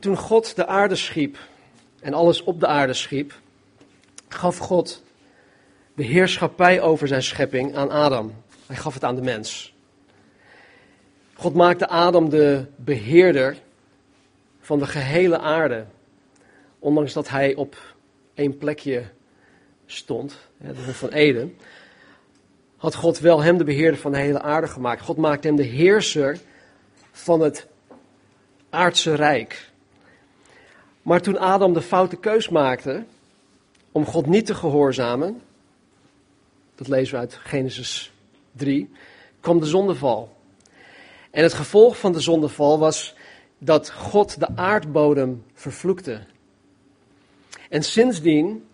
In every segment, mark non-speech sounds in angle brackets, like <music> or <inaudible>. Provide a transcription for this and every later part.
toen God de aarde schiep en alles op de aarde schiep, gaf God de heerschappij over zijn schepping aan Adam. Hij gaf het aan de mens. God maakte Adam de beheerder van de gehele aarde. Ondanks dat hij op één plekje stond, de Hof van Eden, had God wel hem de beheerder van de hele aarde gemaakt. God maakte hem de heerser van het aardse rijk. Maar toen Adam de foute keus maakte om God niet te gehoorzamen, dat lezen we uit Genesis 3, kwam de zondeval. En het gevolg van de zondeval was dat God de aardbodem vervloekte. En sindsdien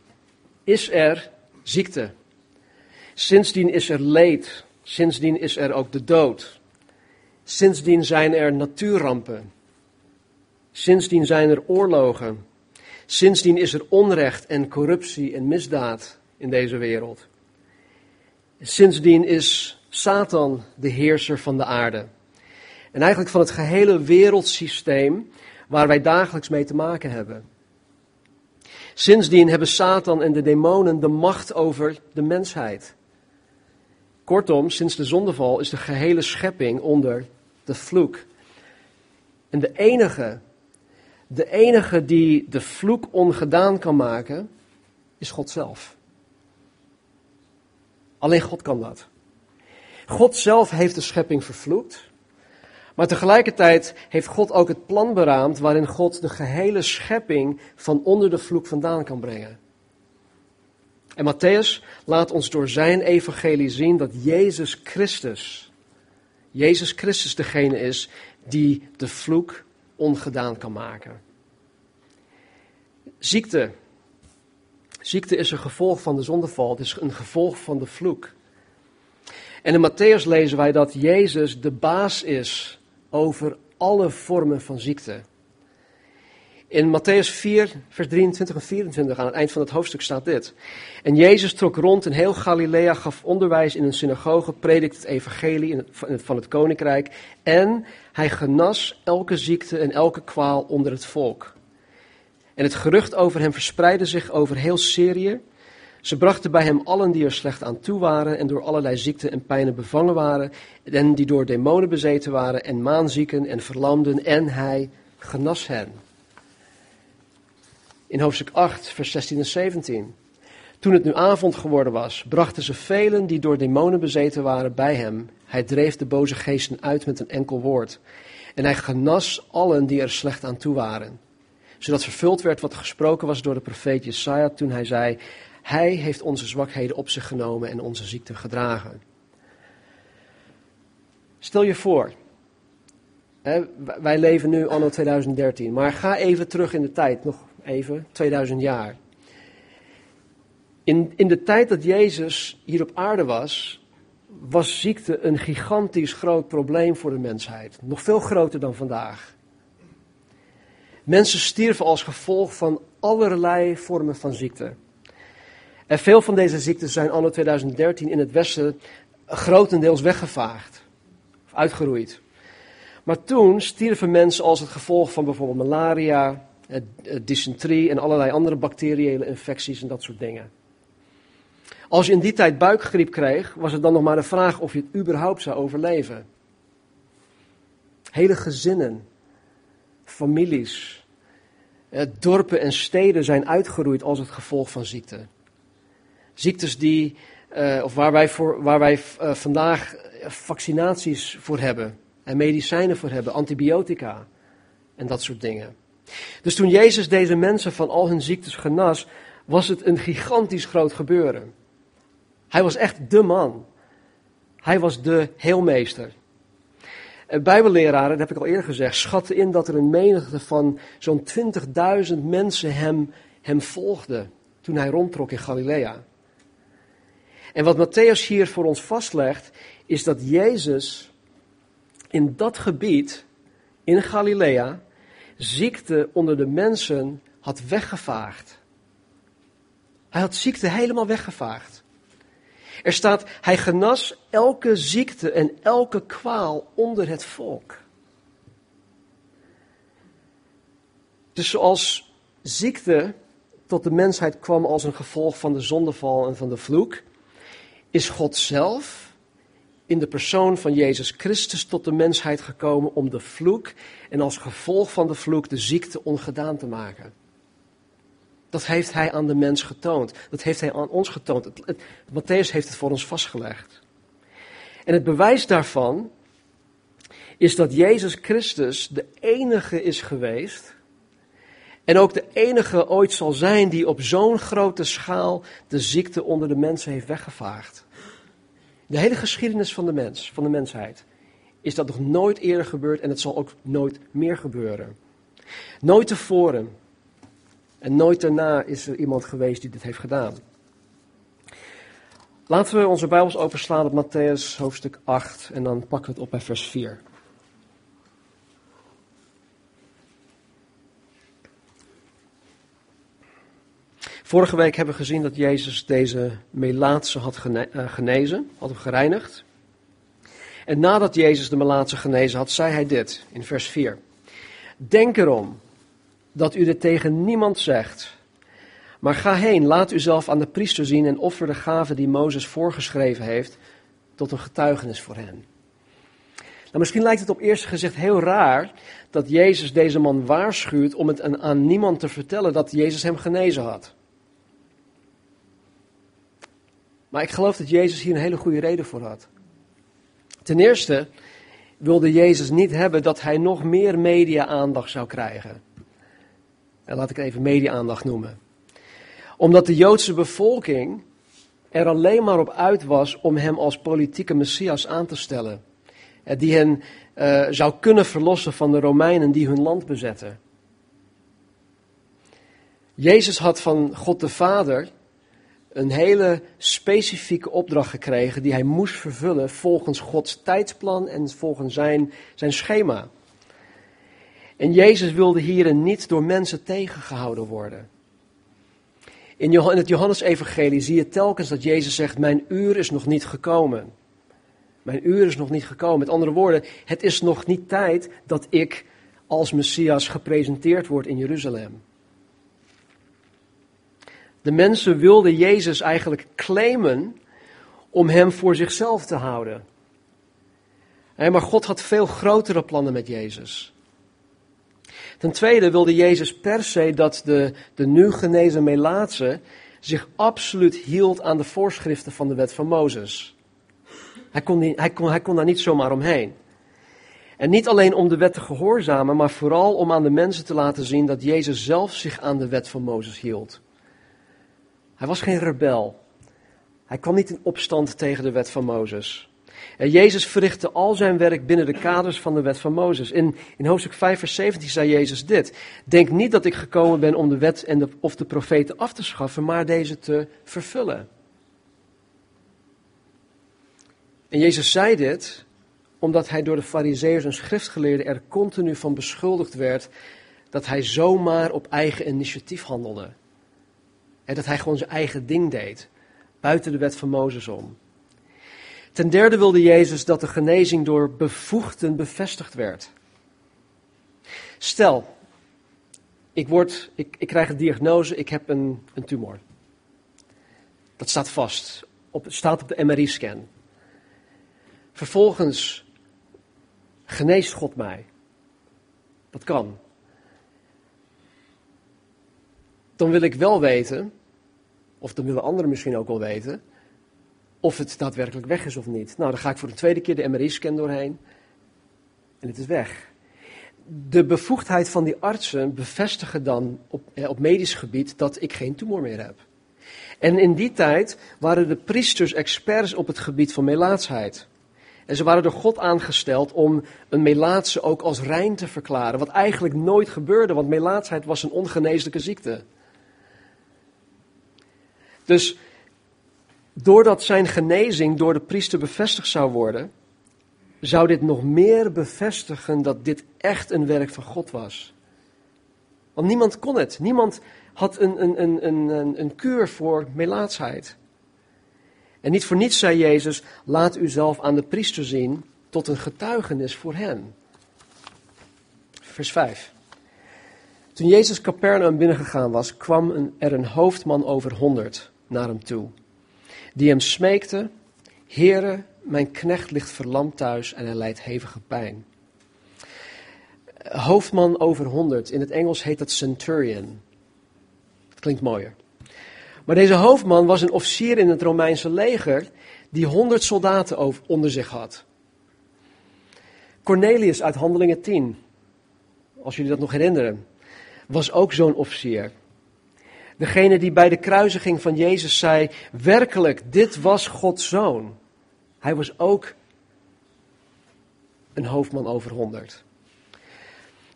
is er ziekte. Sindsdien is er leed. Sindsdien is er ook de dood. Sindsdien zijn er natuurrampen. Sindsdien zijn er oorlogen. Sindsdien is er onrecht en corruptie en misdaad in deze wereld. Sindsdien is Satan de heerser van de aarde. En eigenlijk van het gehele wereldsysteem waar wij dagelijks mee te maken hebben. Sindsdien hebben Satan en de demonen de macht over de mensheid. Kortom, sinds de zondeval is de gehele schepping onder de vloek. En de enige, de enige die de vloek ongedaan kan maken, is God zelf. Alleen God kan dat. God zelf heeft de schepping vervloekt. Maar tegelijkertijd heeft God ook het plan beraamd waarin God de gehele schepping van onder de vloek vandaan kan brengen. En Matthäus laat ons door zijn evangelie zien dat Jezus Christus, Jezus Christus degene is die de vloek ongedaan kan maken. Ziekte. Ziekte is een gevolg van de zondeval, het is een gevolg van de vloek. En in Matthäus lezen wij dat Jezus de baas is over alle vormen van ziekte. In Matthäus 4, vers 23 en 24, aan het eind van het hoofdstuk staat dit. En Jezus trok rond in heel Galilea, gaf onderwijs in een synagoge, predikte het evangelie van het koninkrijk en hij genas elke ziekte en elke kwaal onder het volk. En het gerucht over hem verspreidde zich over heel Syrië. Ze brachten bij hem allen die er slecht aan toe waren en door allerlei ziekten en pijnen bevangen waren, en die door demonen bezeten waren en maanzieken en verlamden, en hij genas hen. In hoofdstuk 8, vers 16 en 17. Toen het nu avond geworden was, brachten ze velen die door demonen bezeten waren bij hem. Hij dreef de boze geesten uit met een enkel woord. En hij genas allen die er slecht aan toe waren. Zodat vervuld werd wat gesproken was door de profeet Jesaja toen hij zei, hij heeft onze zwakheden op zich genomen en onze ziekte gedragen. Stel je voor, hè, wij leven nu anno 2013, maar ga even terug in de tijd, nog even, 2000 jaar. In, in de tijd dat Jezus hier op aarde was, was ziekte een gigantisch groot probleem voor de mensheid. Nog veel groter dan vandaag. Mensen stierven als gevolg van allerlei vormen van ziekte. En veel van deze ziekten zijn anno 2013 in het Westen grotendeels weggevaagd. Of uitgeroeid. Maar toen stierven mensen als het gevolg van bijvoorbeeld malaria, dysenterie en allerlei andere bacteriële infecties en dat soort dingen. Als je in die tijd buikgriep kreeg, was het dan nog maar de vraag of je het überhaupt zou overleven. Hele gezinnen, families, dorpen en steden zijn uitgeroeid als het gevolg van ziekte. Ziektes die, of waar wij, voor, waar wij vandaag vaccinaties voor hebben en medicijnen voor hebben, antibiotica en dat soort dingen. Dus toen Jezus deze mensen van al hun ziektes genas, was het een gigantisch groot gebeuren. Hij was echt de man. Hij was de heelmeester. Bijbelleraren, dat heb ik al eerder gezegd, schatten in dat er een menigte van zo'n 20.000 mensen hem, hem volgden toen hij rondtrok in Galilea. En wat Matthäus hier voor ons vastlegt, is dat Jezus in dat gebied, in Galilea, ziekte onder de mensen had weggevaagd. Hij had ziekte helemaal weggevaagd. Er staat, hij genas elke ziekte en elke kwaal onder het volk. Dus zoals ziekte tot de mensheid kwam als een gevolg van de zondeval en van de vloek, is God zelf in de persoon van Jezus Christus tot de mensheid gekomen om de vloek en als gevolg van de vloek de ziekte ongedaan te maken. Dat heeft hij aan de mens getoond. Dat heeft hij aan ons getoond. Het, Matthäus heeft het voor ons vastgelegd. En het bewijs daarvan is dat Jezus Christus de enige is geweest en ook de enige ooit zal zijn die op zo'n grote schaal de ziekte onder de mensen heeft weggevaagd. De hele geschiedenis van de mens, van de mensheid, is dat nog nooit eerder gebeurd en het zal ook nooit meer gebeuren. Nooit tevoren en nooit daarna is er iemand geweest die dit heeft gedaan. Laten we onze Bijbels openslaan op Matthäus hoofdstuk 8 en dan pakken we het op bij vers 4. Vorige week hebben we gezien dat Jezus deze Melaatse had eh, genezen, had hem gereinigd. En nadat Jezus de Melaatse genezen had, zei hij dit in vers 4. Denk erom dat u dit tegen niemand zegt. Maar ga heen, laat uzelf aan de priester zien en offer de gave die Mozes voorgeschreven heeft tot een getuigenis voor hen. Nou, misschien lijkt het op eerste gezicht heel raar dat Jezus deze man waarschuwt om het aan niemand te vertellen dat Jezus hem genezen had. Maar ik geloof dat Jezus hier een hele goede reden voor had. Ten eerste wilde Jezus niet hebben dat hij nog meer media-aandacht zou krijgen. En laat ik even media-aandacht noemen. Omdat de Joodse bevolking er alleen maar op uit was om hem als politieke messias aan te stellen. Die hen uh, zou kunnen verlossen van de Romeinen die hun land bezetten. Jezus had van God de Vader een hele specifieke opdracht gekregen die hij moest vervullen volgens Gods tijdsplan en volgens zijn, zijn schema. En Jezus wilde hierin niet door mensen tegengehouden worden. In het Johannesevangelie zie je telkens dat Jezus zegt, mijn uur is nog niet gekomen. Mijn uur is nog niet gekomen. Met andere woorden, het is nog niet tijd dat ik als Messias gepresenteerd word in Jeruzalem. De mensen wilden Jezus eigenlijk claimen om hem voor zichzelf te houden. Maar God had veel grotere plannen met Jezus. Ten tweede wilde Jezus per se dat de, de nu genezen Melaatse zich absoluut hield aan de voorschriften van de wet van Mozes. Hij kon, hij, kon, hij kon daar niet zomaar omheen. En niet alleen om de wet te gehoorzamen, maar vooral om aan de mensen te laten zien dat Jezus zelf zich aan de wet van Mozes hield. Hij was geen rebel. Hij kwam niet in opstand tegen de wet van Mozes. En Jezus verrichtte al zijn werk binnen de kaders van de wet van Mozes. In, in hoofdstuk 5, vers 17 zei Jezus dit. Denk niet dat ik gekomen ben om de wet en de, of de profeten af te schaffen, maar deze te vervullen. En Jezus zei dit omdat hij door de fariseeërs en schriftgeleerden er continu van beschuldigd werd dat hij zomaar op eigen initiatief handelde. Dat hij gewoon zijn eigen ding deed, buiten de wet van Mozes om. Ten derde wilde Jezus dat de genezing door bevoegden bevestigd werd. Stel, ik, word, ik, ik krijg een diagnose, ik heb een, een tumor. Dat staat vast, op, staat op de MRI-scan. Vervolgens geneest God mij. Dat kan. Dan wil ik wel weten, of dan willen anderen misschien ook wel weten, of het daadwerkelijk weg is of niet. Nou, dan ga ik voor de tweede keer de MRI-scan doorheen en het is weg. De bevoegdheid van die artsen bevestigen dan op, eh, op medisch gebied dat ik geen tumor meer heb. En in die tijd waren de priesters experts op het gebied van melaatsheid. En ze waren door God aangesteld om een melaatse ook als rein te verklaren. Wat eigenlijk nooit gebeurde, want melaatsheid was een ongeneeslijke ziekte. Dus doordat zijn genezing door de priester bevestigd zou worden, zou dit nog meer bevestigen dat dit echt een werk van God was. Want niemand kon het. Niemand had een, een, een, een, een kuur voor melaatsheid. En niet voor niets zei Jezus, laat u zelf aan de priester zien tot een getuigenis voor hen. Vers 5. Toen Jezus Capernaum binnengegaan was, kwam er een hoofdman over honderd naar hem toe, die hem smeekte, Heere, mijn knecht ligt verlamd thuis en hij lijdt hevige pijn. Hoofdman over honderd, in het Engels heet dat centurion. Dat klinkt mooier. Maar deze hoofdman was een officier in het Romeinse leger die honderd soldaten onder zich had. Cornelius uit Handelingen 10, als jullie dat nog herinneren, was ook zo'n officier. Degene die bij de kruisiging van Jezus zei: Werkelijk, dit was Gods zoon. Hij was ook een hoofdman over honderd.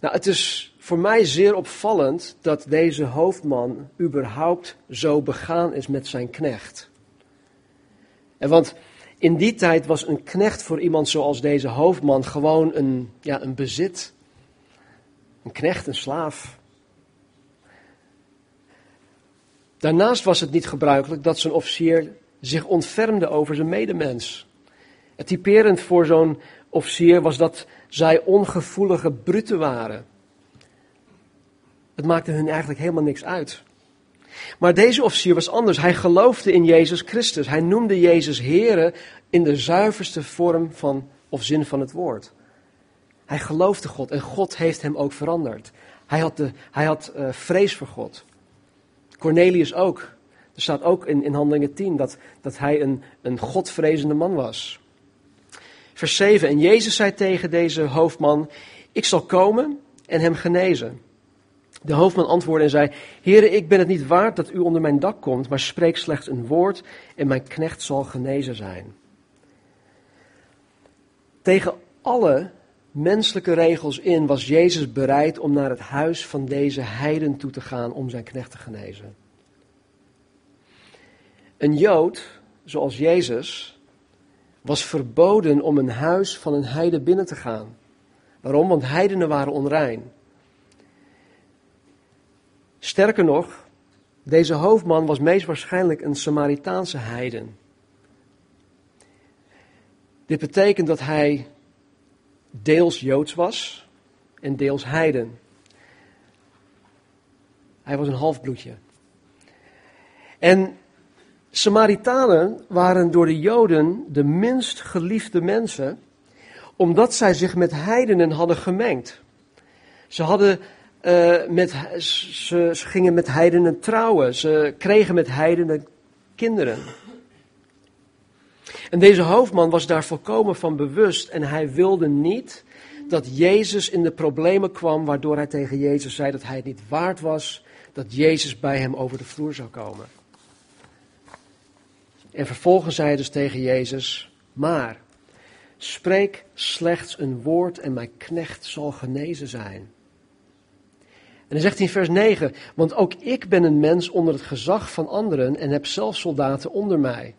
Nou, het is voor mij zeer opvallend dat deze hoofdman überhaupt zo begaan is met zijn knecht. En want in die tijd was een knecht voor iemand zoals deze hoofdman gewoon een, ja, een bezit. Een knecht, een slaaf. Daarnaast was het niet gebruikelijk dat zo'n officier zich ontfermde over zijn medemens. Het typerend voor zo'n officier was dat zij ongevoelige bruten waren. Het maakte hun eigenlijk helemaal niks uit. Maar deze officier was anders. Hij geloofde in Jezus Christus. Hij noemde Jezus Here in de zuiverste vorm van, of zin van het woord. Hij geloofde God en God heeft hem ook veranderd. Hij had, de, hij had uh, vrees voor God. Cornelius ook. Er staat ook in, in Handelingen 10 dat, dat hij een, een godvrezende man was. Vers 7. En Jezus zei tegen deze hoofdman: Ik zal komen en hem genezen. De hoofdman antwoordde en zei: Heere, ik ben het niet waard dat u onder mijn dak komt, maar spreek slechts een woord en mijn knecht zal genezen zijn. Tegen alle menselijke regels in was Jezus bereid om naar het huis van deze heiden toe te gaan om zijn knecht te genezen. Een Jood, zoals Jezus, was verboden om een huis van een heide binnen te gaan. Waarom? Want heidenen waren onrein. Sterker nog, deze hoofdman was meest waarschijnlijk een Samaritaanse heiden. Dit betekent dat hij deels Joods was en deels heiden. Hij was een halfbloedje. En Samaritanen waren door de Joden de minst geliefde mensen, omdat zij zich met heidenen hadden gemengd. Ze, hadden, uh, met, ze gingen met heidenen trouwen, ze kregen met heidenen kinderen. En deze hoofdman was daar volkomen van bewust en hij wilde niet dat Jezus in de problemen kwam, waardoor hij tegen Jezus zei dat hij het niet waard was dat Jezus bij hem over de vloer zou komen. En vervolgens zei hij dus tegen Jezus, maar spreek slechts een woord en mijn knecht zal genezen zijn. En dan zegt hij in vers 9, want ook ik ben een mens onder het gezag van anderen en heb zelf soldaten onder mij.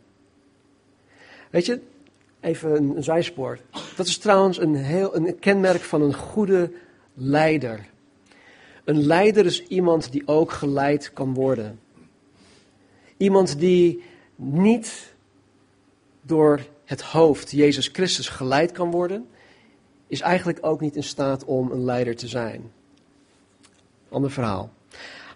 Weet je, even een, zijspoor. Dat is trouwens een, heel, een kenmerk van een goede leider. Een leider is iemand die ook geleid kan worden. Iemand die niet door het hoofd Jezus Christus geleid kan worden, is eigenlijk ook niet in staat om een leider te zijn. Ander verhaal.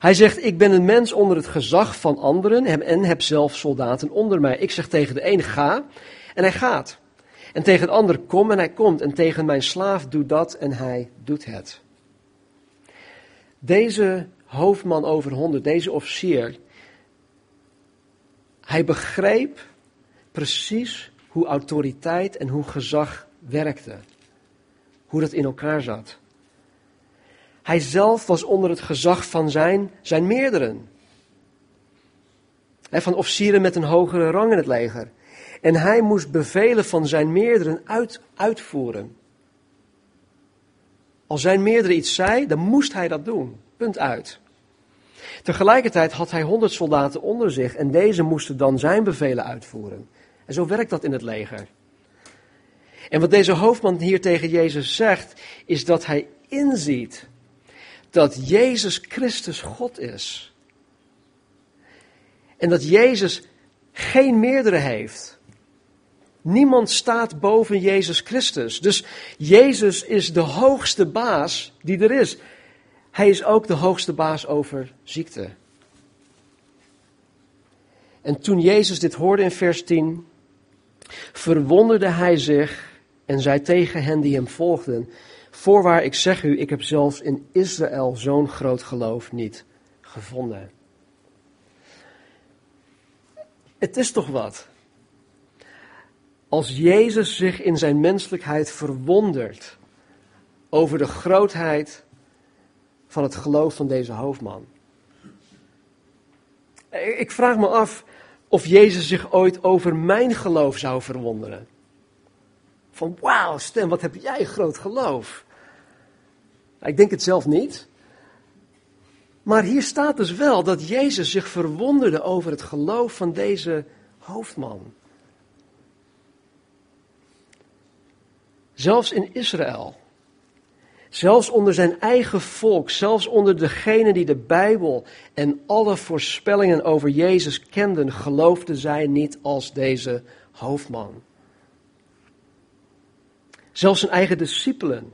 Hij zegt, ik ben een mens onder het gezag van anderen en heb zelf soldaten onder mij. Ik zeg tegen de een, ga, en hij gaat. En tegen de ander, kom, en hij komt. En tegen mijn slaaf, doe dat, en hij doet het. Deze hoofdman over honderd, deze officier, hij begreep precies hoe autoriteit en hoe gezag werkte. Hoe dat in elkaar zat. Hij zelf was onder het gezag van zijn, zijn meerderen. Van officieren met een hogere rang in het leger. En hij moest bevelen van zijn meerderen uit, uitvoeren. Als zijn meerdere iets zei, dan moest hij dat doen. Punt uit. Tegelijkertijd had hij honderd soldaten onder zich en deze moesten dan zijn bevelen uitvoeren. En zo werkt dat in het leger. En wat deze hoofdman hier tegen Jezus zegt, is dat hij inziet dat Jezus Christus God is. En dat Jezus geen meerdere heeft. Niemand staat boven Jezus Christus. Dus Jezus is de hoogste baas die er is. Hij is ook de hoogste baas over ziekte. En toen Jezus dit hoorde in vers 10, verwonderde hij zich en zei tegen hen die hem volgden: Voorwaar, ik zeg u, ik heb zelfs in Israël zo'n groot geloof niet gevonden. Het is toch wat? Als Jezus zich in zijn menselijkheid verwondert over de grootheid van het geloof van deze hoofdman. Ik vraag me af of Jezus zich ooit over mijn geloof zou verwonderen. Van wauw, Stem, wat heb jij groot geloof. Ik denk het zelf niet. Maar hier staat dus wel dat Jezus zich verwonderde over het geloof van deze hoofdman. Zelfs in Israël. Zelfs onder zijn eigen volk, zelfs onder degenen die de Bijbel en alle voorspellingen over Jezus kenden, geloofden zij niet als deze hoofdman. Zelfs zijn eigen discipelen,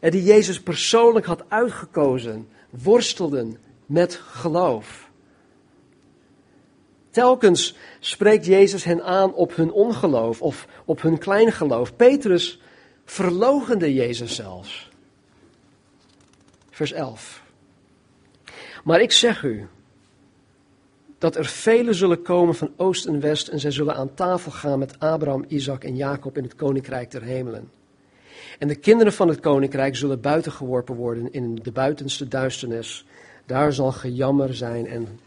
die Jezus persoonlijk had uitgekozen, worstelden met geloof. Telkens spreekt Jezus hen aan op hun ongeloof of op hun kleingeloof. Petrus verlogende Jezus zelfs. Vers 11. Maar ik zeg u dat er velen zullen komen van oost en west en zij zullen aan tafel gaan met Abraham, Isaac en Jacob in het koninkrijk der hemelen. En de kinderen van het koninkrijk zullen buiten geworpen worden in de buitenste duisternis. Daar zal gejammer zijn en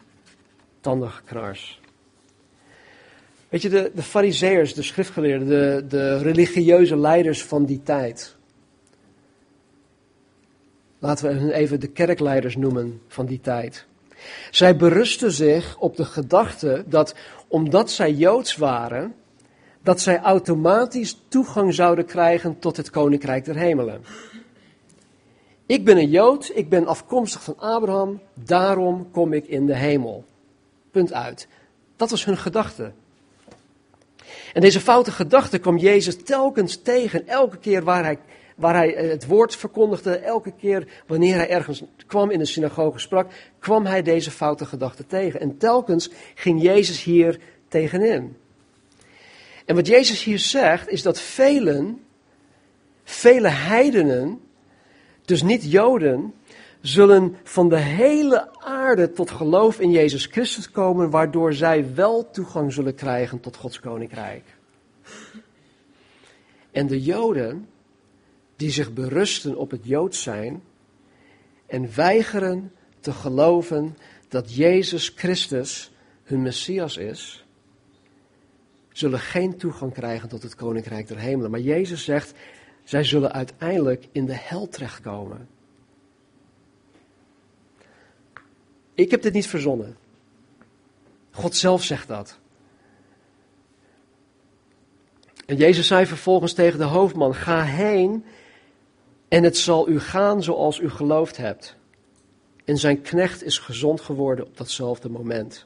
tandenknars. Weet je, de, de fariseërs, de schriftgeleerden, de, de religieuze leiders van die tijd. Laten we hen even de kerkleiders noemen van die tijd. Zij berusten zich op de gedachte dat omdat zij Joods waren, dat zij automatisch toegang zouden krijgen tot het koninkrijk der hemelen. Ik ben een Jood, ik ben afkomstig van Abraham, daarom kom ik in de hemel. Punt uit. Dat was hun gedachte. En deze foute gedachte kwam Jezus telkens tegen, elke keer waar hij, waar hij eh, het woord verkondigde, elke keer wanneer hij ergens kwam in de synagoge sprak, kwam hij deze foute gedachte tegen. En telkens ging Jezus hier tegenin. En wat Jezus hier zegt, is dat velen, vele heidenen, dus niet Joden, zullen van de hele aarde tot geloof in Jezus Christus komen, waardoor zij wel toegang zullen krijgen tot Gods koninkrijk. En de Joden, die zich berusten op het Joods zijn en weigeren te geloven dat Jezus Christus hun Messias is, zullen geen toegang krijgen tot het koninkrijk der hemelen. Maar Jezus zegt, zij zullen uiteindelijk in de hel terechtkomen. Ik heb dit niet verzonnen. God zelf zegt dat. En Jezus zei vervolgens tegen de hoofdman: Ga heen en het zal u gaan zoals u geloofd hebt. En zijn knecht is gezond geworden op datzelfde moment.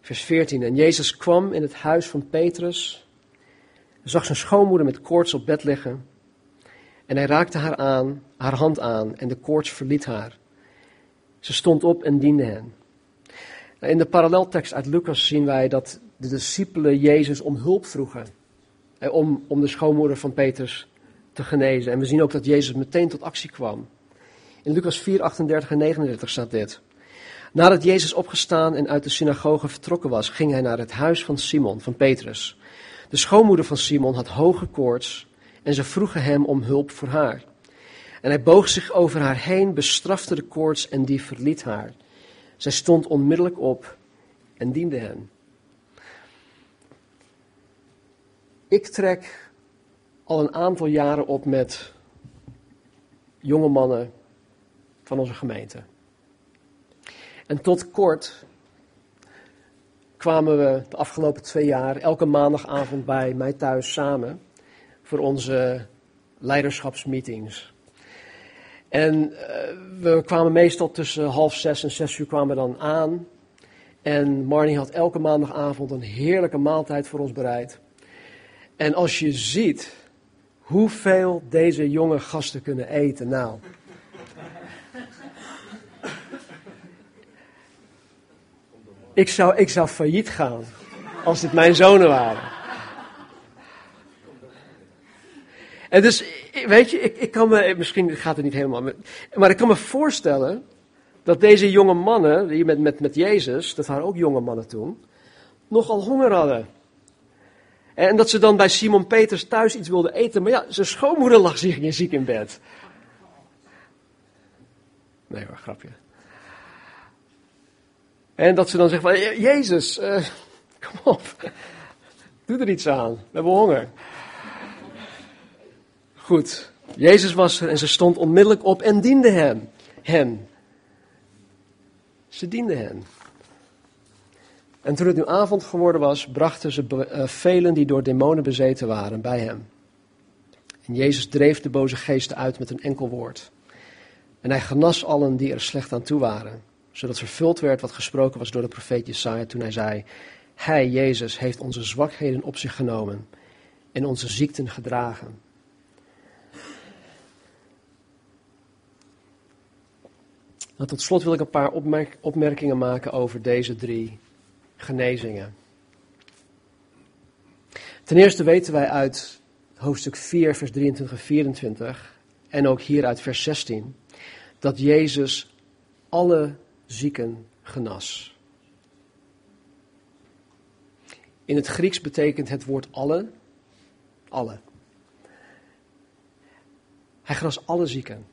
Vers 14. En Jezus kwam in het huis van Petrus, zag zijn schoonmoeder met koorts op bed liggen. En hij raakte haar aan, haar hand aan, en de koorts verliet haar. Ze stond op en diende hen. In de paralleltekst uit Lucas zien wij dat de discipelen Jezus om hulp vroegen. Om, om de schoonmoeder van Petrus te genezen. En we zien ook dat Jezus meteen tot actie kwam. In Lucas 4, 38 en 39 staat dit. Nadat Jezus opgestaan en uit de synagoge vertrokken was, ging hij naar het huis van Simon, van Petrus. De schoonmoeder van Simon had hoge koorts en ze vroegen hem om hulp voor haar. En hij boog zich over haar heen, bestrafte de koorts en die verliet haar. Zij stond onmiddellijk op en diende hen. Ik trek al een aantal jaren op met jonge mannen van onze gemeente. En tot kort kwamen we de afgelopen twee jaar elke maandagavond bij mij thuis samen voor onze leiderschapsmeetings. En eh, we kwamen meestal tussen half zes en zes uur kwamen we dan aan. En Marnie had elke maandagavond een heerlijke maaltijd voor ons bereid. En als je ziet hoeveel deze jonge gasten kunnen eten. Nou. Ik zou, ik zou failliet gaan als dit mijn zonen waren. En dus, weet je, ik, ik kan me, misschien gaat het niet helemaal, maar ik kan me voorstellen dat deze jonge mannen, die met, met, met Jezus, dat waren ook jonge mannen toen, nogal honger hadden. En dat ze dan bij Simon Peters thuis iets wilden eten, maar ja, zijn schoonmoeder lag ziek in bed. Nee hoor, grapje. En dat ze dan zeggen van, Jezus, uh, <laughs> kom op, doe er iets aan, we hebben honger. Goed, Jezus was er en ze stond onmiddellijk op en diende hem. hen. Ze diende hen. En toen het nu avond geworden was, brachten ze uh, velen die door demonen bezeten waren bij hem. En Jezus dreef de boze geesten uit met een enkel woord. En hij genas allen die er slecht aan toe waren, zodat vervuld werd wat gesproken was door de profeet Jesaja toen hij zei: Hij, Jezus, heeft onze zwakheden op zich genomen en onze ziekten gedragen. Nou, tot slot wil ik een paar opmerkingen maken over deze drie genezingen. Ten eerste weten wij uit hoofdstuk 4, vers 23 en 24 en ook hier uit vers 16 dat Jezus alle zieken genas. In het Grieks betekent het woord alle, alle. Hij genas alle zieken.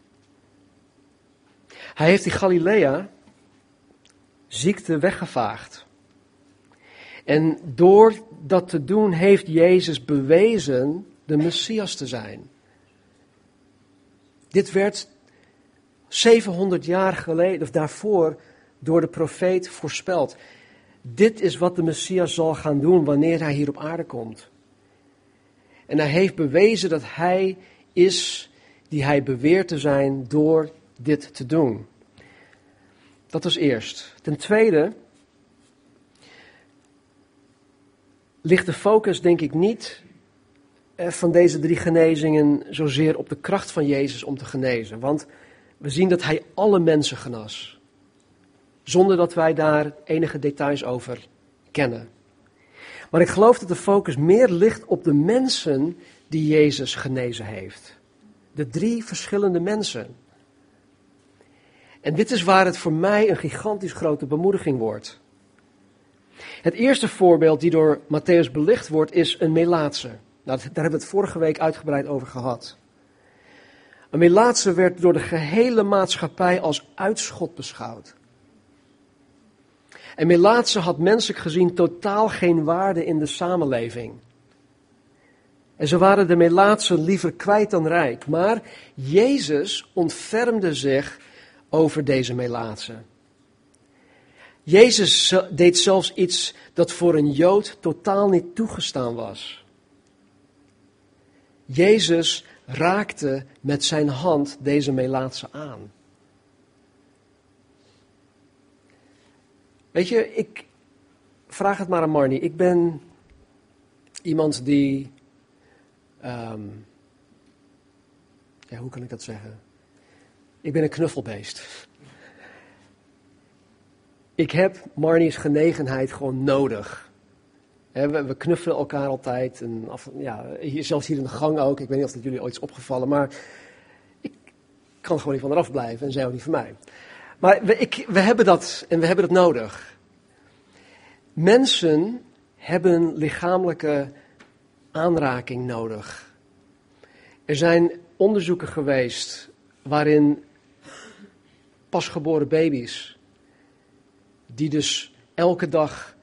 Hij heeft die Galilea ziekte weggevaagd. En door dat te doen heeft Jezus bewezen de Messias te zijn. Dit werd 700 jaar geleden, of daarvoor, door de profeet voorspeld. Dit is wat de Messias zal gaan doen wanneer hij hier op aarde komt. En hij heeft bewezen dat hij is die hij beweert te zijn door dit te doen. Dat was eerst. Ten tweede ligt de focus denk ik niet eh, van deze drie genezingen zozeer op de kracht van Jezus om te genezen. Want we zien dat hij alle mensen genas. Zonder dat wij daar enige details over kennen. Maar ik geloof dat de focus meer ligt op de mensen die Jezus genezen heeft. De drie verschillende mensen. En dit is waar het voor mij een gigantisch grote bemoediging wordt. Het eerste voorbeeld die door Matthäus belicht wordt is een melaatse. Nou, daar hebben we het vorige week uitgebreid over gehad. Een melaatse werd door de gehele maatschappij als uitschot beschouwd. En melaatse had menselijk gezien totaal geen waarde in de samenleving. En ze waren de melaatse liever kwijt dan rijk. Maar Jezus ontfermde zich over deze melaatse. Jezus deed zelfs iets dat voor een Jood totaal niet toegestaan was. Jezus raakte met zijn hand deze Melaatse aan. Weet je, ik vraag het maar aan Marnie. Ik ben iemand die. Ehm, ja, hoe kan ik dat zeggen? Ik ben een knuffelbeest. Ik heb Marnie's genegenheid gewoon nodig. We, knuffelen elkaar altijd. En zelfs hier in de gang ook. Ik weet niet of dat jullie ooit is opgevallen. Maar ik kan gewoon niet van eraf blijven. En zij ook niet van mij. Maar we, ik, we hebben dat en we hebben dat nodig. Mensen hebben lichamelijke aanraking nodig. Er zijn onderzoeken geweest waarin pasgeboren baby's, die dus elke dag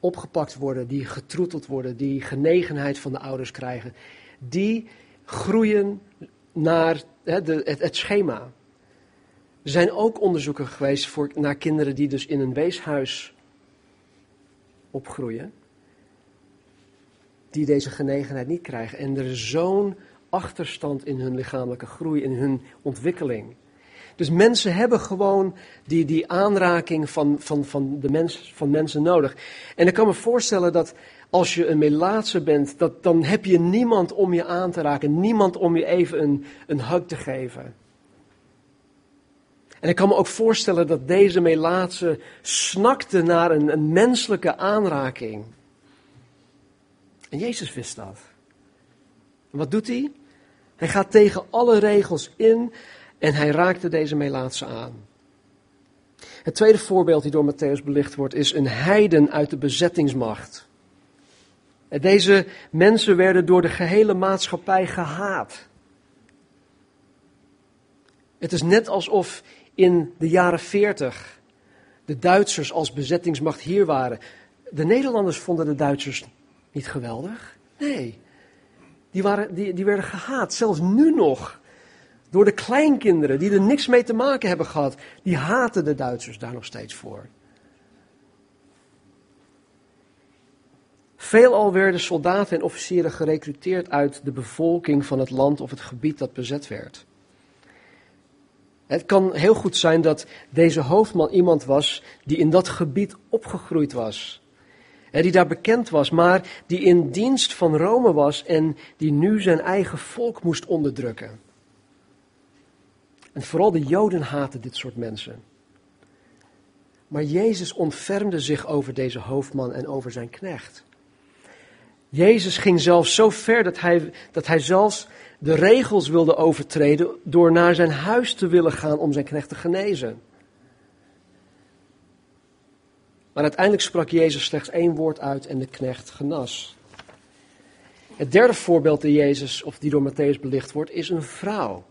opgepakt worden, die getroeteld worden, die genegenheid van de ouders krijgen, die groeien naar de, het, het, schema. Er zijn ook onderzoeken geweest voor, naar kinderen die dus in een weeshuis opgroeien, die deze genegenheid niet krijgen. En er is zo'n achterstand in hun lichamelijke groei, in hun ontwikkeling. Dus mensen hebben gewoon die, die aanraking van, van, van, de mens, van mensen nodig. En ik kan me voorstellen dat als je een melaatse bent, dat, dan heb je niemand om je aan te raken. Niemand om je even een, een hug te geven. En ik kan me ook voorstellen dat deze Melaatse snakte naar een, een menselijke aanraking. En Jezus wist dat. En wat doet hij? Hij gaat tegen alle regels in en hij raakte deze Melaatse aan. Het tweede voorbeeld die door Matthäus belicht wordt is een heiden uit de bezettingsmacht. Deze mensen werden door de gehele maatschappij gehaat. Het is net alsof in de jaren 40 de Duitsers als bezettingsmacht hier waren. De Nederlanders vonden de Duitsers niet geweldig. Nee, die, waren, die, die werden gehaat, zelfs nu nog. Door de kleinkinderen die er niks mee te maken hebben gehad. Die haten de Duitsers daar nog steeds voor. Veelal werden soldaten en officieren gerekruteerd uit de bevolking van het land of het gebied dat bezet werd. Het kan heel goed zijn dat deze hoofdman iemand was die in dat gebied opgegroeid was. Die daar bekend was, maar die in dienst van Rome was en die nu zijn eigen volk moest onderdrukken. En vooral de Joden haten dit soort mensen. Maar Jezus ontfermde zich over deze hoofdman en over zijn knecht. Jezus ging zelfs zo ver dat hij, dat hij zelfs de regels wilde overtreden door naar zijn huis te willen gaan om zijn knecht te genezen. Maar uiteindelijk sprak Jezus slechts één woord uit en de knecht genas. Het derde voorbeeld die Jezus, of die door Matthäus belicht wordt, is een vrouw.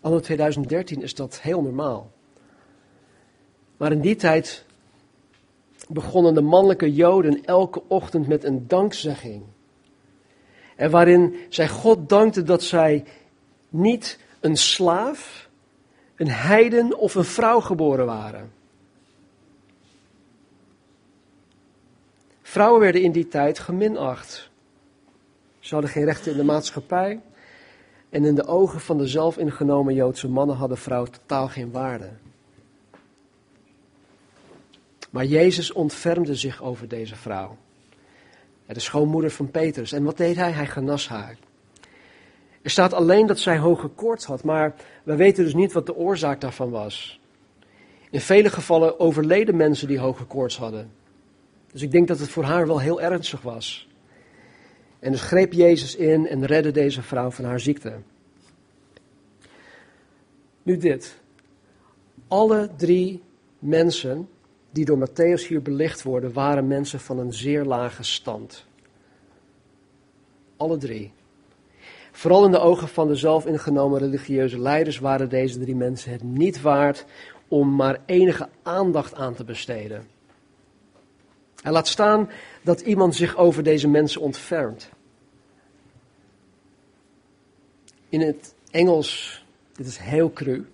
Anno 2013 is dat heel normaal. Maar in die tijd begonnen de mannelijke Joden elke ochtend met een dankzegging. En waarin zij God dankten dat zij niet een slaaf, een heiden of een vrouw geboren waren. Vrouwen werden in die tijd geminacht. Ze hadden geen rechten in de maatschappij. En in de ogen van de zelf ingenomen Joodse mannen hadden vrouwen totaal geen waarde. Maar Jezus ontfermde zich over deze vrouw. De schoonmoeder van Petrus. En wat deed hij? Hij genas haar. Er staat alleen dat zij hoge koorts had, maar we weten dus niet wat de oorzaak daarvan was. In vele gevallen overleden mensen die hoge koorts hadden. Dus ik denk dat het voor haar wel heel ernstig was. En dus greep Jezus in en redde deze vrouw van haar ziekte. Nu dit. Alle drie mensen die door Matthäus hier belicht worden, waren mensen van een zeer lage stand. Alle drie. Vooral in de ogen van de zelfingenomen religieuze leiders waren deze drie mensen het niet waard om maar enige aandacht aan te besteden. En laat staan dat iemand zich over deze mensen ontfermt. In het Engels, dit is heel cru,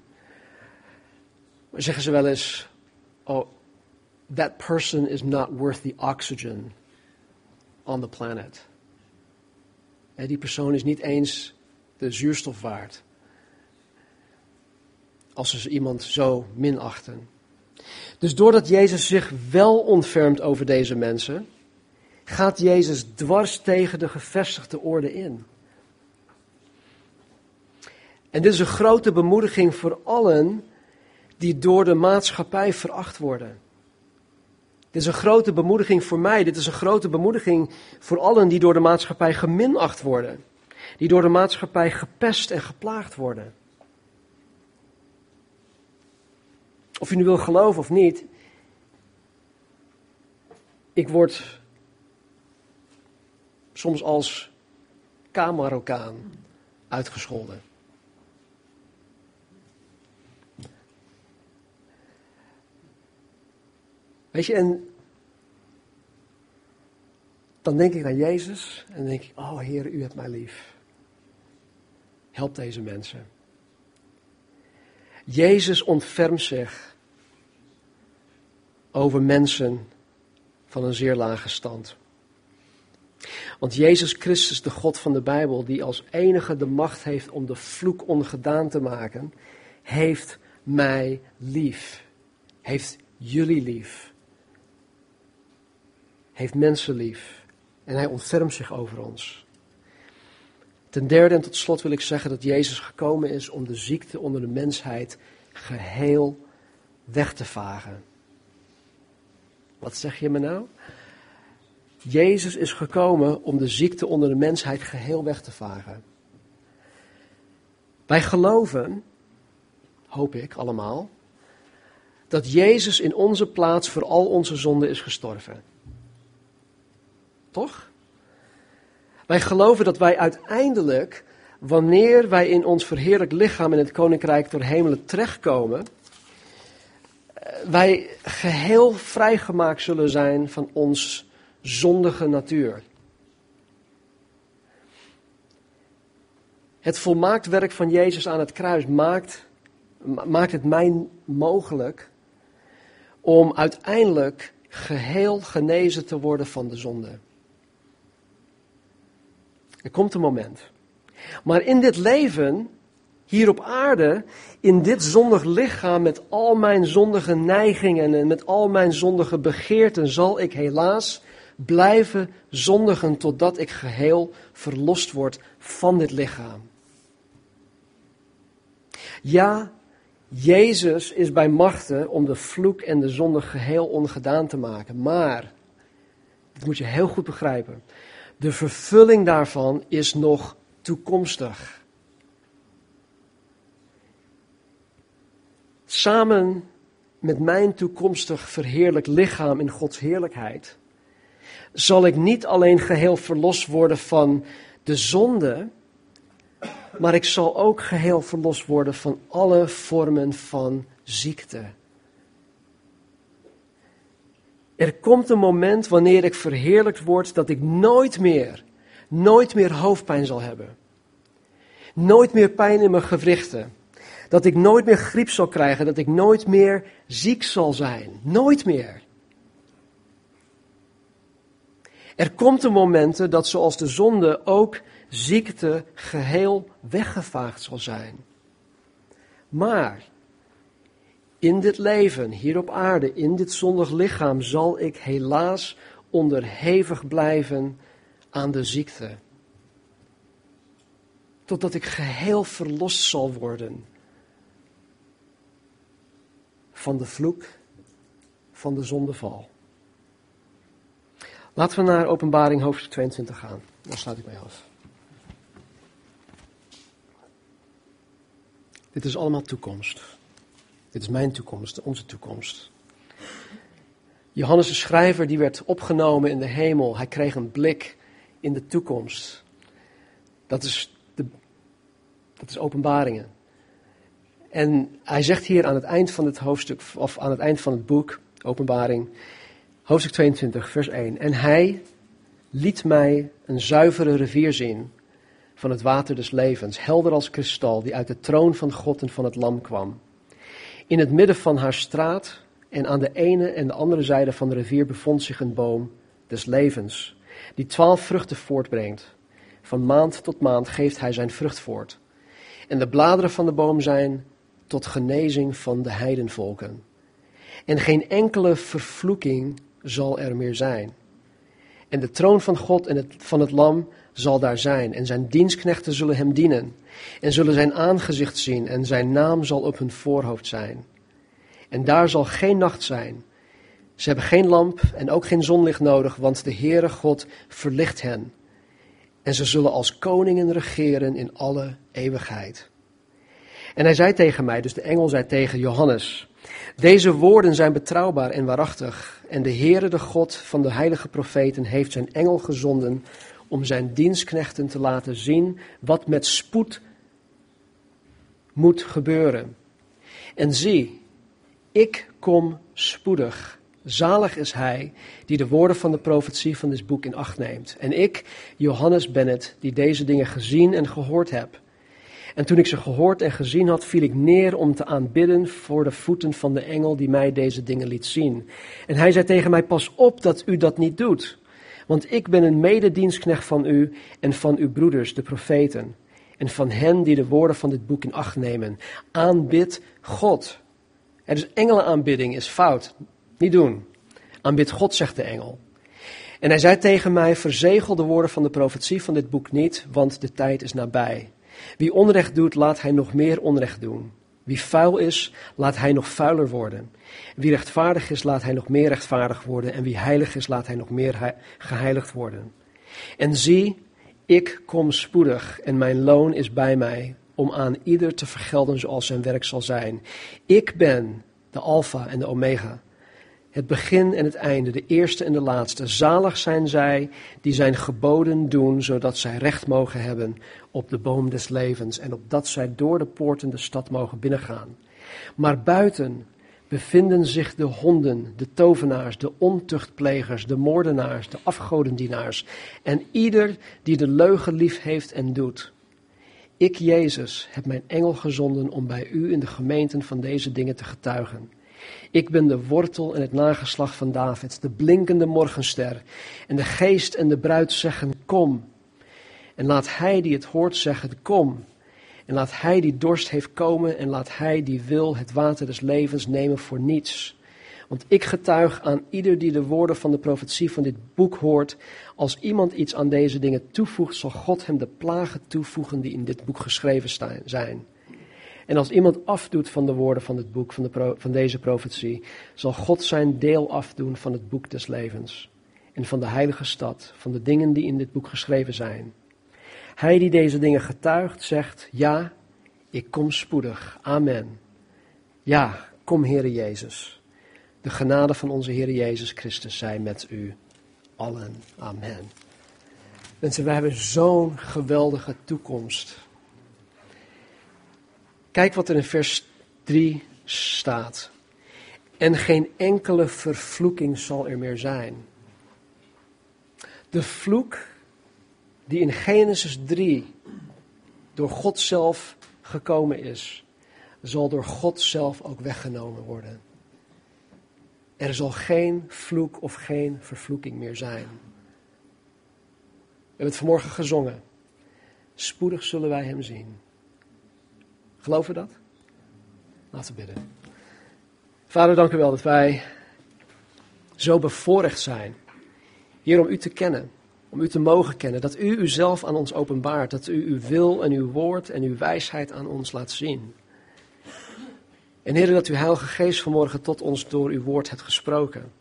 zeggen ze wel eens, oh, that person is not worth the oxygen on the planet. Die persoon is niet eens de zuurstof waard. Als ze iemand zo minachten. Dus doordat Jezus zich wel ontfermt over deze mensen, gaat Jezus dwars tegen de gevestigde orde in. En dit is een grote bemoediging voor allen die door de maatschappij veracht worden. Dit is een grote bemoediging voor mij. Dit is een grote bemoediging voor allen die door de maatschappij geminacht worden. Die door de maatschappij gepest en geplaagd worden. Of je nu wil geloven of niet. Ik word soms als K-Marokkaan uitgescholden. Weet je, en dan denk ik aan Jezus en denk ik, oh Heer, u hebt mij lief. Help deze mensen. Jezus ontfermt zich over mensen van een zeer lage stand. Want Jezus Christus, de God van de Bijbel, die als enige de macht heeft om de vloek ongedaan te maken, heeft mij lief. Heeft jullie lief heeft mensen lief en hij ontfermt zich over ons. Ten derde en tot slot wil ik zeggen dat Jezus gekomen is om de ziekte onder de mensheid geheel weg te vagen. Wat zeg je me nou? Jezus is gekomen om de ziekte onder de mensheid geheel weg te vagen. Wij geloven, hoop ik allemaal, dat Jezus in onze plaats voor al onze zonden is gestorven. Toch? Wij geloven dat wij uiteindelijk, wanneer wij in ons verheerlijk lichaam in het koninkrijk door hemelen terechtkomen, eh, wij geheel vrijgemaakt zullen zijn van ons zondige natuur. Het volmaakt werk van Jezus aan het kruis maakt, maakt het mij mogelijk om uiteindelijk geheel genezen te worden van de zonde. Er komt een moment. Maar in dit leven, hier op aarde, in dit zondig lichaam met al mijn zondige neigingen en met al mijn zondige begeerten, zal ik helaas blijven zondigen totdat ik geheel verlost word van dit lichaam. Ja, Jezus is bij machten om de vloek en de zonde geheel ongedaan te maken. Maar, dat moet je heel goed begrijpen, de vervulling daarvan is nog toekomstig. Samen met mijn toekomstig verheerlijk lichaam in Gods heerlijkheid, zal ik niet alleen geheel verlost worden van de zonde, maar ik zal ook geheel verlost worden van alle vormen van ziekte. Er komt een moment wanneer ik verheerlijkt word dat ik nooit meer, nooit meer hoofdpijn zal hebben. Nooit meer pijn in mijn gewrichten. Dat ik nooit meer griep zal krijgen, dat ik nooit meer ziek zal zijn. Nooit meer. Er komt een moment dat zoals de zonde ook ziekte geheel weggevaagd zal zijn. Maar in dit leven, hier op aarde, in dit zondig lichaam, zal ik helaas onderhevig blijven aan de ziekte. Totdat ik geheel verlost zal worden van de vloek van de zondeval. Laten we naar Openbaring hoofdstuk 22 gaan. Daar sluit ik mee af. Dit is allemaal toekomst. Dit is mijn toekomst, onze toekomst. Johannes de schrijver die werd opgenomen in de hemel. Hij kreeg een blik in de toekomst. Dat is, de, dat is openbaringen. En hij zegt hier aan het eind van het hoofdstuk, of aan het eind van het boek, openbaring, hoofdstuk 22, vers 1. En hij liet mij een zuivere rivier zien van het water des levens, helder als kristal, die uit de troon van God en van het lam kwam. In het midden van haar straat en aan de ene en de andere zijde van de rivier bevond zich een boom des levens, die twaalf vruchten voortbrengt. Van maand tot maand geeft hij zijn vrucht voort. En de bladeren van de boom zijn tot genezing van de heidenvolken. En geen enkele vervloeking zal er meer zijn. En de troon van God en het, van het Lam zal daar zijn. En zijn dienstknechten zullen hem dienen. En zullen zijn aangezicht zien. En zijn naam zal op hun voorhoofd zijn. En daar zal geen nacht zijn. Ze hebben geen lamp en ook geen zonlicht nodig, want de Heere God verlicht hen. En ze zullen als koningen regeren in alle eeuwigheid. En hij zei tegen mij, dus de engel zei tegen Johannes, deze woorden zijn betrouwbaar en waarachtig. En de Heere, de God van de heilige profeten, heeft zijn engel gezonden om zijn dienstknechten te laten zien wat met spoed moet gebeuren. En zie, ik kom spoedig. Zalig is hij die de woorden van de profetie van dit boek in acht neemt. En ik, Johannes ben die deze dingen gezien en gehoord heb. En toen ik ze gehoord en gezien had, viel ik neer om te aanbidden voor de voeten van de engel die mij deze dingen liet zien. En hij zei tegen mij, pas op dat u dat niet doet. Want ik ben een mededienstknecht van u en van uw broeders, de profeten. En van hen die de woorden van dit boek in acht nemen. Aanbid God. Er is engelenaanbidding is fout. Niet doen. Aanbid God, zegt de engel. En hij zei tegen mij, verzegel de woorden van de profetie van dit boek niet, want de tijd is nabij. Wie onrecht doet, laat hij nog meer onrecht doen. Wie vuil is, laat hij nog vuiler worden. Wie rechtvaardig is, laat hij nog meer rechtvaardig worden. En wie heilig is, laat hij nog meer geheiligd worden. En zie, ik kom spoedig en mijn loon is bij mij om aan ieder te vergelden zoals zijn werk zal zijn. Ik ben de Alpha en de Omega, het begin en het einde, de eerste en de laatste. Zalig zijn zij die zijn geboden doen, zodat zij recht mogen hebben op de boom des levens en opdat zij door de poorten de stad mogen binnengaan. Maar buiten bevinden zich de honden, de tovenaars, de ontuchtplegers, de moordenaars, de afgodendienaars en ieder die de leugen lief heeft en doet. Ik, Jezus, heb mijn engel gezonden om bij u in de gemeenten van deze dingen te getuigen. Ik ben de wortel en het nageslag van David, de blinkende morgenster. En de geest en de bruid zeggen, kom. En laat hij die het hoort zeggen, kom. En laat hij die dorst heeft komen en laat hij die wil het water des levens nemen voor niets. Want ik getuig aan ieder die de woorden van de profetie van dit boek hoort, als iemand iets aan deze dingen toevoegt, zal God hem de plagen toevoegen die in dit boek geschreven zijn. En als iemand afdoet van de woorden van het boek, van, de van deze profetie, zal God zijn deel afdoen van het boek des levens. En van de heilige stad, van de dingen die in dit boek geschreven zijn. Hij die deze dingen getuigt, zegt, ja, ik kom spoedig. Amen. Ja, kom Heere Jezus. De genade van onze Heer Jezus Christus zij met u allen. Amen. Mensen, we hebben zo'n geweldige toekomst. Kijk wat er in vers 3 staat. En geen enkele vervloeking zal er meer zijn. De vloek die in Genesis 3 door God zelf gekomen is, zal door God zelf ook weggenomen worden. Er zal geen vloek of geen vervloeking meer zijn. We hebben het vanmorgen gezongen. Spoedig zullen wij hem zien. Geloven we dat? Laten we bidden. Vader, dank u wel dat wij zo bevoorrecht zijn hier om u te kennen, om u te mogen kennen, dat u uzelf aan ons openbaart, dat u uw wil en uw woord en uw wijsheid aan ons laat zien. En Heer, dat uw Heilige Geest vanmorgen tot ons door uw woord hebt gesproken.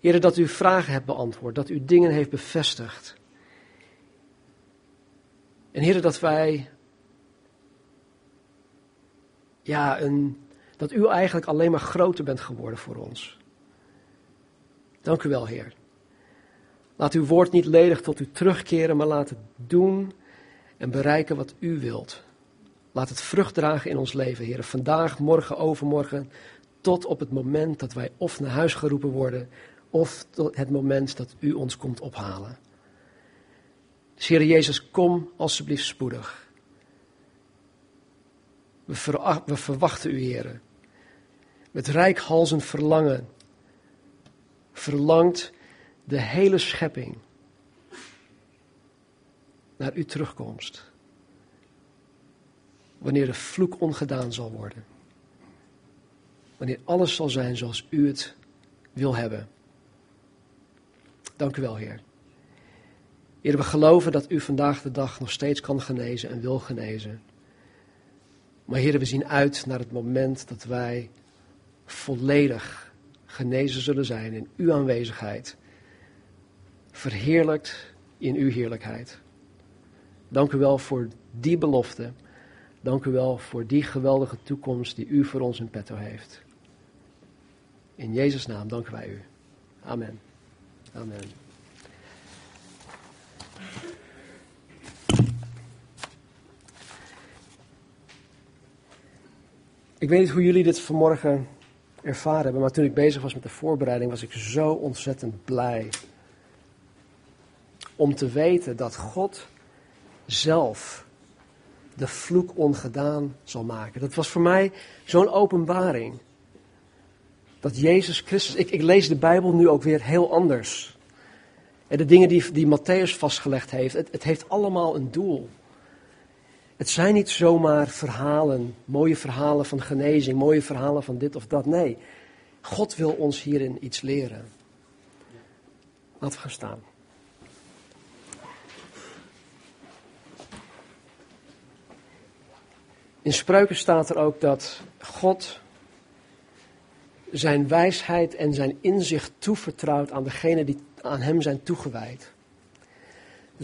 Heer, dat u vragen hebt beantwoord, dat u dingen heeft bevestigd. En Heer, dat wij, ja, dat u eigenlijk alleen maar groter bent geworden voor ons. Dank u wel, Heer. Laat uw woord niet ledig tot u terugkeren, maar laat het doen en bereiken wat u wilt. Laat het vrucht dragen in ons leven, Heer. Vandaag, morgen, overmorgen, tot op het moment dat wij of naar huis geroepen worden, of tot het moment dat U ons komt ophalen. Dus Heer Jezus, kom alsjeblieft spoedig. We, verwachten U, Heer. Met rijkhalzend verlangen verlangt de hele schepping naar uw terugkomst wanneer de vloek ongedaan zal worden. Wanneer alles zal zijn zoals u het wil hebben. Dank u wel, Heer. Heer, we geloven dat u vandaag de dag nog steeds kan genezen en wil genezen. Maar Heer, we zien uit naar het moment dat wij volledig genezen zullen zijn in uw aanwezigheid. Verheerlijkt in uw heerlijkheid. Dank u wel voor die belofte. Dank u wel voor die geweldige toekomst die u voor ons in petto heeft. In Jezus' naam danken wij u. Amen. Amen. Ik weet niet hoe jullie dit vanmorgen ervaren hebben, maar toen ik bezig was met de voorbereiding was ik zo ontzettend blij om te weten dat God zelf de vloek ongedaan zal maken. Dat was voor mij zo'n openbaring. Dat Jezus Christus, ik, ik, lees de Bijbel nu ook weer heel anders. En de dingen die, die Matthäus vastgelegd heeft, het, het heeft allemaal een doel. Het zijn niet zomaar verhalen, mooie verhalen van genezing, mooie verhalen van dit of dat. Nee, God wil ons hierin iets leren. Laten we gaan staan. In spreuken staat er ook dat God zijn wijsheid en zijn inzicht toevertrouwt aan degenen die aan hem zijn toegewijd.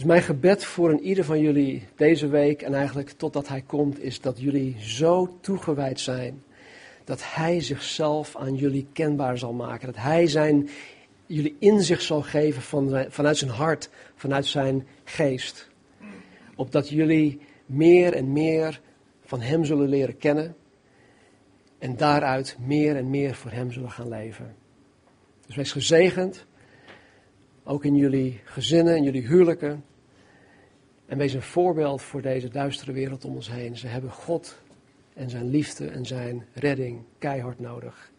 Dus mijn gebed voor een ieder van jullie deze week en eigenlijk totdat hij komt, is dat jullie zo toegewijd zijn dat hij zichzelf aan jullie kenbaar zal maken. Dat hij zijn, jullie inzicht zal geven van, vanuit zijn hart, vanuit zijn geest. Opdat jullie meer en meer van hem zullen leren kennen en daaruit meer en meer voor hem zullen gaan leven. Dus wees gezegend, ook in jullie gezinnen, in jullie huwelijken. En wees een voorbeeld voor deze duistere wereld om ons heen. Ze hebben God en zijn liefde en zijn redding keihard nodig.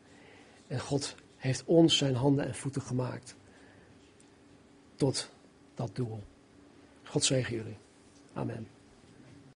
En God heeft ons zijn handen en voeten gemaakt tot dat doel. God zegen jullie. Amen.